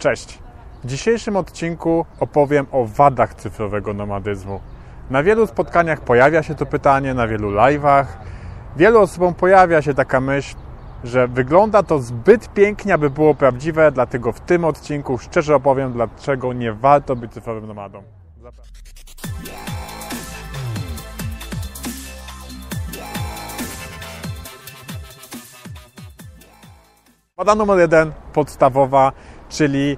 Cześć! W dzisiejszym odcinku opowiem o wadach cyfrowego nomadyzmu. Na wielu spotkaniach pojawia się to pytanie, na wielu live'ach. Wielu osobom pojawia się taka myśl, że wygląda to zbyt pięknie, aby było prawdziwe, dlatego w tym odcinku szczerze opowiem, dlaczego nie warto być cyfrowym nomadą. Zapraszam. Wada numer jeden, podstawowa, czyli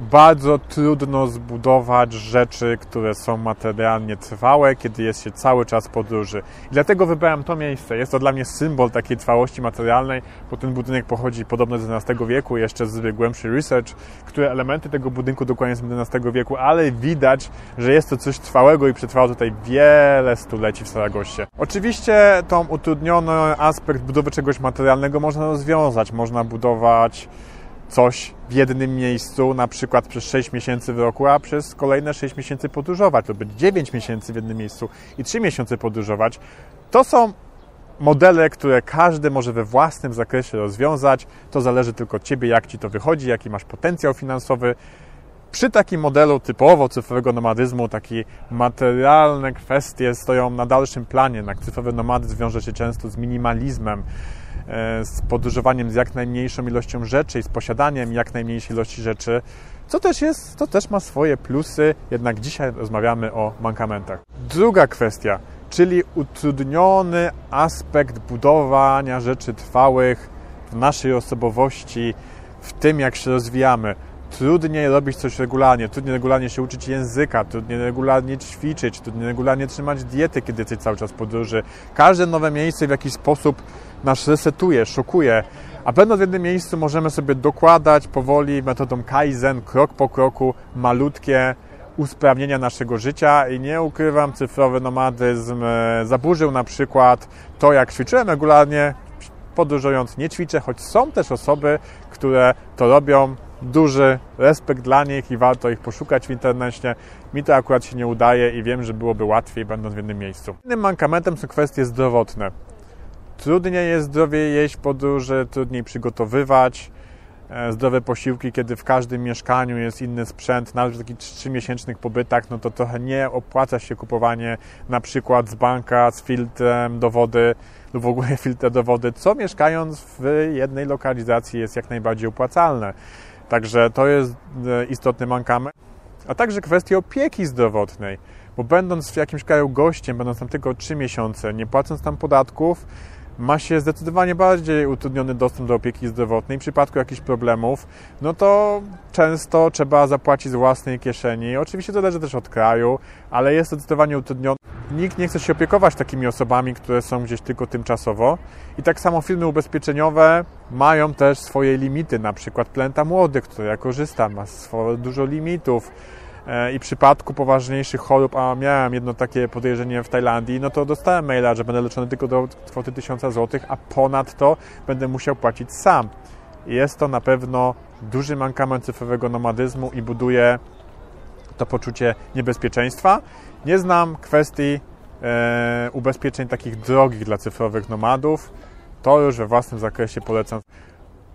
bardzo trudno zbudować rzeczy, które są materialnie trwałe, kiedy jest się cały czas podróży. I dlatego wybrałem to miejsce. Jest to dla mnie symbol takiej trwałości materialnej, bo ten budynek pochodzi podobno z XI wieku, jeszcze z głębszy research, które elementy tego budynku dokładnie z XI wieku, ale widać, że jest to coś trwałego i przetrwało tutaj wiele stuleci w Saragoście. Oczywiście tą utrudniony aspekt budowy czegoś materialnego można rozwiązać. Można budować coś w jednym miejscu, na przykład przez 6 miesięcy w roku, a przez kolejne 6 miesięcy podróżować, być 9 miesięcy w jednym miejscu i 3 miesiące podróżować. To są modele, które każdy może we własnym zakresie rozwiązać. To zależy tylko od Ciebie, jak Ci to wychodzi, jaki masz potencjał finansowy. Przy takim modelu typowo cyfrowego nomadyzmu, takie materialne kwestie stoją na dalszym planie. Jednak cyfrowy nomadyzm wiąże się często z minimalizmem, e, z podróżowaniem z jak najmniejszą ilością rzeczy i z posiadaniem jak najmniejszej ilości rzeczy, co też jest, to też ma swoje plusy, jednak dzisiaj rozmawiamy o mankamentach. Druga kwestia, czyli utrudniony aspekt budowania rzeczy trwałych w naszej osobowości, w tym jak się rozwijamy trudniej robić coś regularnie, trudniej regularnie się uczyć języka, trudniej regularnie ćwiczyć, trudniej regularnie trzymać diety, kiedy jesteś cały czas podróży. Każde nowe miejsce w jakiś sposób nas resetuje, szokuje, a będąc w jednym miejscu możemy sobie dokładać powoli metodą Kaizen, krok po kroku, malutkie usprawnienia naszego życia. I nie ukrywam, cyfrowy nomadyzm e, zaburzył na przykład to, jak ćwiczyłem regularnie, podróżując nie ćwiczę, choć są też osoby, które to robią duży respekt dla nich i warto ich poszukać w internecie. Mi to akurat się nie udaje i wiem, że byłoby łatwiej będąc w jednym miejscu. Innym mankamentem są kwestie zdrowotne. Trudniej jest zdrowie jeść w podróży, trudniej przygotowywać e, zdrowe posiłki, kiedy w każdym mieszkaniu jest inny sprzęt, nawet w takich 3-miesięcznych pobytach, no to trochę nie opłaca się kupowanie na przykład z banka z filtrem do wody lub w ogóle filtr do wody, co mieszkając w jednej lokalizacji jest jak najbardziej opłacalne. Także to jest e, istotny mankament. A także kwestia opieki zdrowotnej, bo będąc w jakimś kraju gościem, będąc tam tylko 3 miesiące, nie płacąc tam podatków, ma się zdecydowanie bardziej utrudniony dostęp do opieki zdrowotnej. W przypadku jakichś problemów, no to często trzeba zapłacić z własnej kieszeni. Oczywiście to zależy też od kraju, ale jest zdecydowanie utrudnione. Nikt nie chce się opiekować takimi osobami, które są gdzieś tylko tymczasowo. I tak samo firmy ubezpieczeniowe mają też swoje limity, na przykład Plenta Młody, który ja korzystam, ma dużo limitów E, i w przypadku poważniejszych chorób, a miałem jedno takie podejrzenie w Tajlandii, no to dostałem maila, że będę leczony tylko do kwoty 1000 zł, a ponadto będę musiał płacić sam. Jest to na pewno duży mankament cyfrowego nomadyzmu i buduje to poczucie niebezpieczeństwa. Nie znam kwestii e, ubezpieczeń takich drogich dla cyfrowych nomadów. To już we własnym zakresie polecam.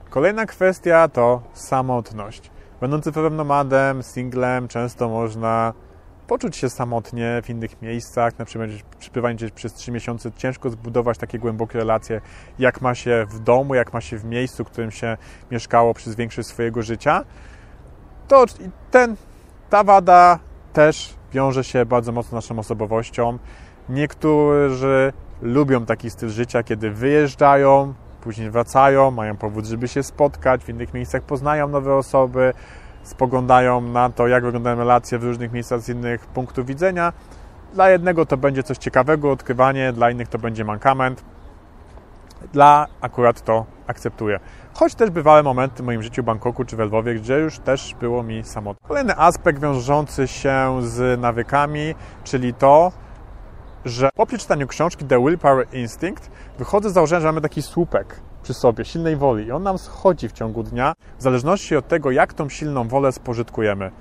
Kolejna kwestia to samotność. Będąc cyfrowym nomadem, singlem, często można poczuć się samotnie w innych miejscach, na przykład przebywanie gdzieś przez 3 miesiące, ciężko zbudować takie głębokie relacje, jak ma się w domu, jak ma się w miejscu, w którym się mieszkało przez większość swojego życia. To ten, ta wada też wiąże się bardzo mocno naszą osobowością. Niektórzy lubią taki styl życia, kiedy wyjeżdżają, później wracają, mają powód, żeby się spotkać, w innych miejscach poznają nowe osoby, spoglądają na to, jak wyglądają relacje w różnych miejscach z innych punktów widzenia. Dla jednego to będzie coś ciekawego, odkrywanie, dla innych to będzie mankament. Dla akurat to akceptuję. Choć też bywały momenty w moim życiu w Bangkoku czy w Lwowie, gdzie już też było mi samotnie. Kolejny aspekt wiążący się z nawykami, czyli to, że po przeczytaniu książki The Willpower Instinct wychodzę z założenia, że mamy taki słupek przy sobie, silnej woli i on nam schodzi w ciągu dnia, w zależności od tego, jak tą silną wolę spożytkujemy.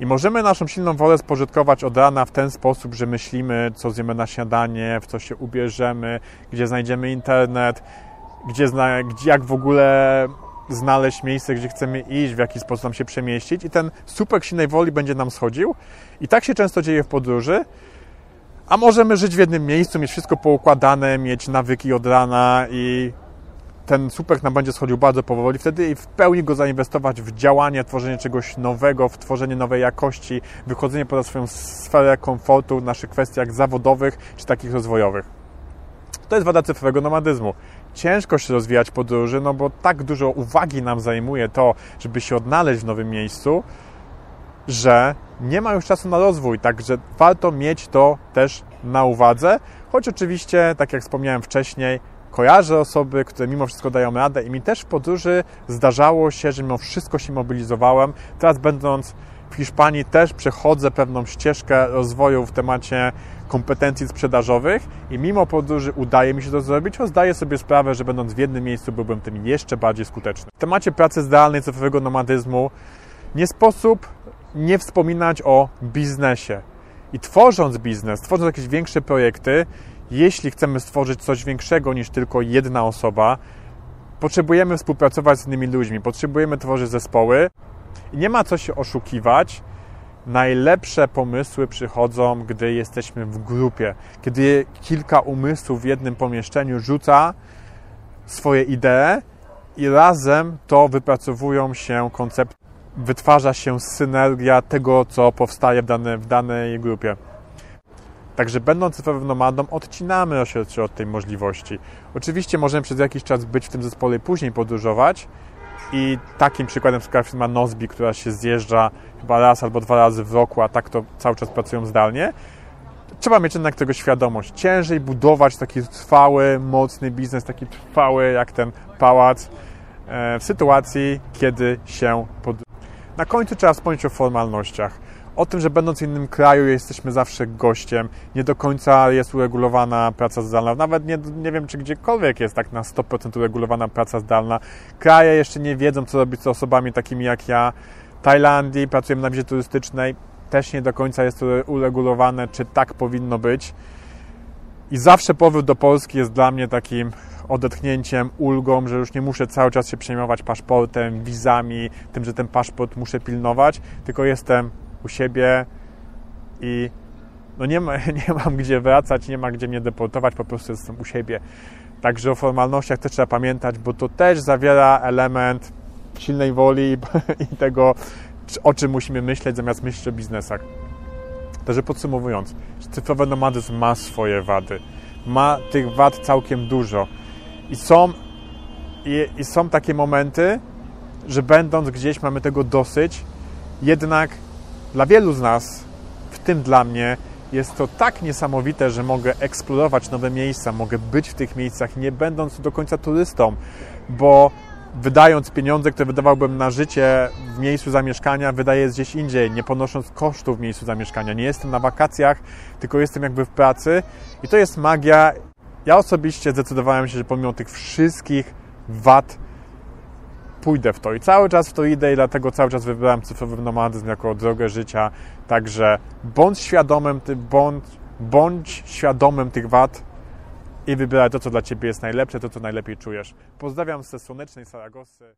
I możemy naszą silną wolę spożytkować od rana w ten sposób, że myślimy, co zjemy na śniadanie, w co się ubierzemy, gdzie znajdziemy internet, gdzie, jak w ogóle znaleźć miejsce, gdzie chcemy iść, w jaki sposób nam się przemieścić i ten super silnej woli będzie nam schodził. I tak się często dzieje w podróży. A możemy żyć w jednym miejscu, mieć wszystko poukładane, mieć nawyki od rana i ten super nam będzie schodził bardzo powoli, wtedy w pełni go zainwestować w działanie, tworzenie czegoś nowego, w tworzenie nowej jakości, wychodzenie poza swoją sferę komfortu w naszych kwestiach zawodowych czy takich rozwojowych. To jest wada cyfrowego nomadyzmu. Ciężko się rozwijać podróży, no bo tak dużo uwagi nam zajmuje to, żeby się odnaleźć w nowym miejscu, że nie ma już czasu na rozwój, także warto mieć to też na uwadze, choć oczywiście, tak jak wspomniałem wcześniej, kojarzę osoby, które mimo wszystko dają radę i mi też w podróży zdarzało się, że mimo wszystko się mobilizowałem. Teraz będąc w Hiszpanii też przechodzę pewną ścieżkę rozwoju w temacie kompetencji sprzedażowych i mimo podróży udaje mi się to zrobić, choć zdaję sobie sprawę, że będąc w jednym miejscu byłbym tym jeszcze bardziej skuteczny. W temacie pracy zdalnej, cyfrowego nomadyzmu nie sposób nie wspominać o biznesie. I tworząc biznes, tworząc jakieś większe projekty, jeśli chcemy stworzyć coś większego niż tylko jedna osoba, potrzebujemy współpracować z innymi ludźmi, potrzebujemy tworzyć zespoły i nie ma co się oszukiwać. Najlepsze pomysły przychodzą, gdy jesteśmy w grupie, kiedy kilka umysłów w jednym pomieszczeniu rzuca swoje idee i razem to wypracowują się koncepty, wytwarza się synergia tego, co powstaje w, dane, w danej grupie. Także będąc cyfrowym nomadą, odcinamy się od tej możliwości. Oczywiście możemy przez jakiś czas być w tym zespole i później podróżować. I takim przykładem jest firma Nozbi, która się zjeżdża chyba raz albo dwa razy w roku, a tak to cały czas pracują zdalnie. Trzeba mieć jednak tego świadomość. Ciężej budować taki trwały, mocny biznes, taki trwały jak ten pałac e, w sytuacji, kiedy się podróżuje. Na końcu trzeba wspomnieć o formalnościach o tym, że będąc w innym kraju jesteśmy zawsze gościem, nie do końca jest uregulowana praca zdalna, nawet nie, nie wiem, czy gdziekolwiek jest tak na 100% uregulowana praca zdalna. Kraje jeszcze nie wiedzą, co robić z osobami takimi jak ja. Tajlandii, pracujemy na wizie turystycznej, też nie do końca jest to uregulowane, czy tak powinno być. I zawsze powrót do Polski jest dla mnie takim odetchnięciem, ulgą, że już nie muszę cały czas się przejmować paszportem, wizami, tym, że ten paszport muszę pilnować, tylko jestem u siebie i no nie, ma, nie mam gdzie wracać, nie ma gdzie mnie deportować, po prostu jestem u siebie. Także o formalnościach też trzeba pamiętać, bo to też zawiera element silnej woli i tego, o czym musimy myśleć, zamiast myśleć o biznesach. Także podsumowując, cyfrowy nomadyzm ma swoje wady. Ma tych wad całkiem dużo. I są, i, i są takie momenty, że będąc gdzieś mamy tego dosyć, jednak dla wielu z nas, w tym dla mnie, jest to tak niesamowite, że mogę eksplorować nowe miejsca, mogę być w tych miejscach, nie będąc do końca turystą, bo wydając pieniądze, które wydawałbym na życie w miejscu zamieszkania, wydaję gdzieś indziej, nie ponosząc kosztów w miejscu zamieszkania. Nie jestem na wakacjach, tylko jestem jakby w pracy i to jest magia. Ja osobiście zdecydowałem się, że pomimo tych wszystkich wad, pójdę w to i cały czas w to idę i dlatego cały czas wybrałem cyfrowy nomadyzm jako drogę życia. Także bądź świadomym, bądź, bądź świadomym tych wad i wybieraj to, co dla Ciebie jest najlepsze, to, co najlepiej czujesz. Pozdrawiam ze słonecznej Saragosy.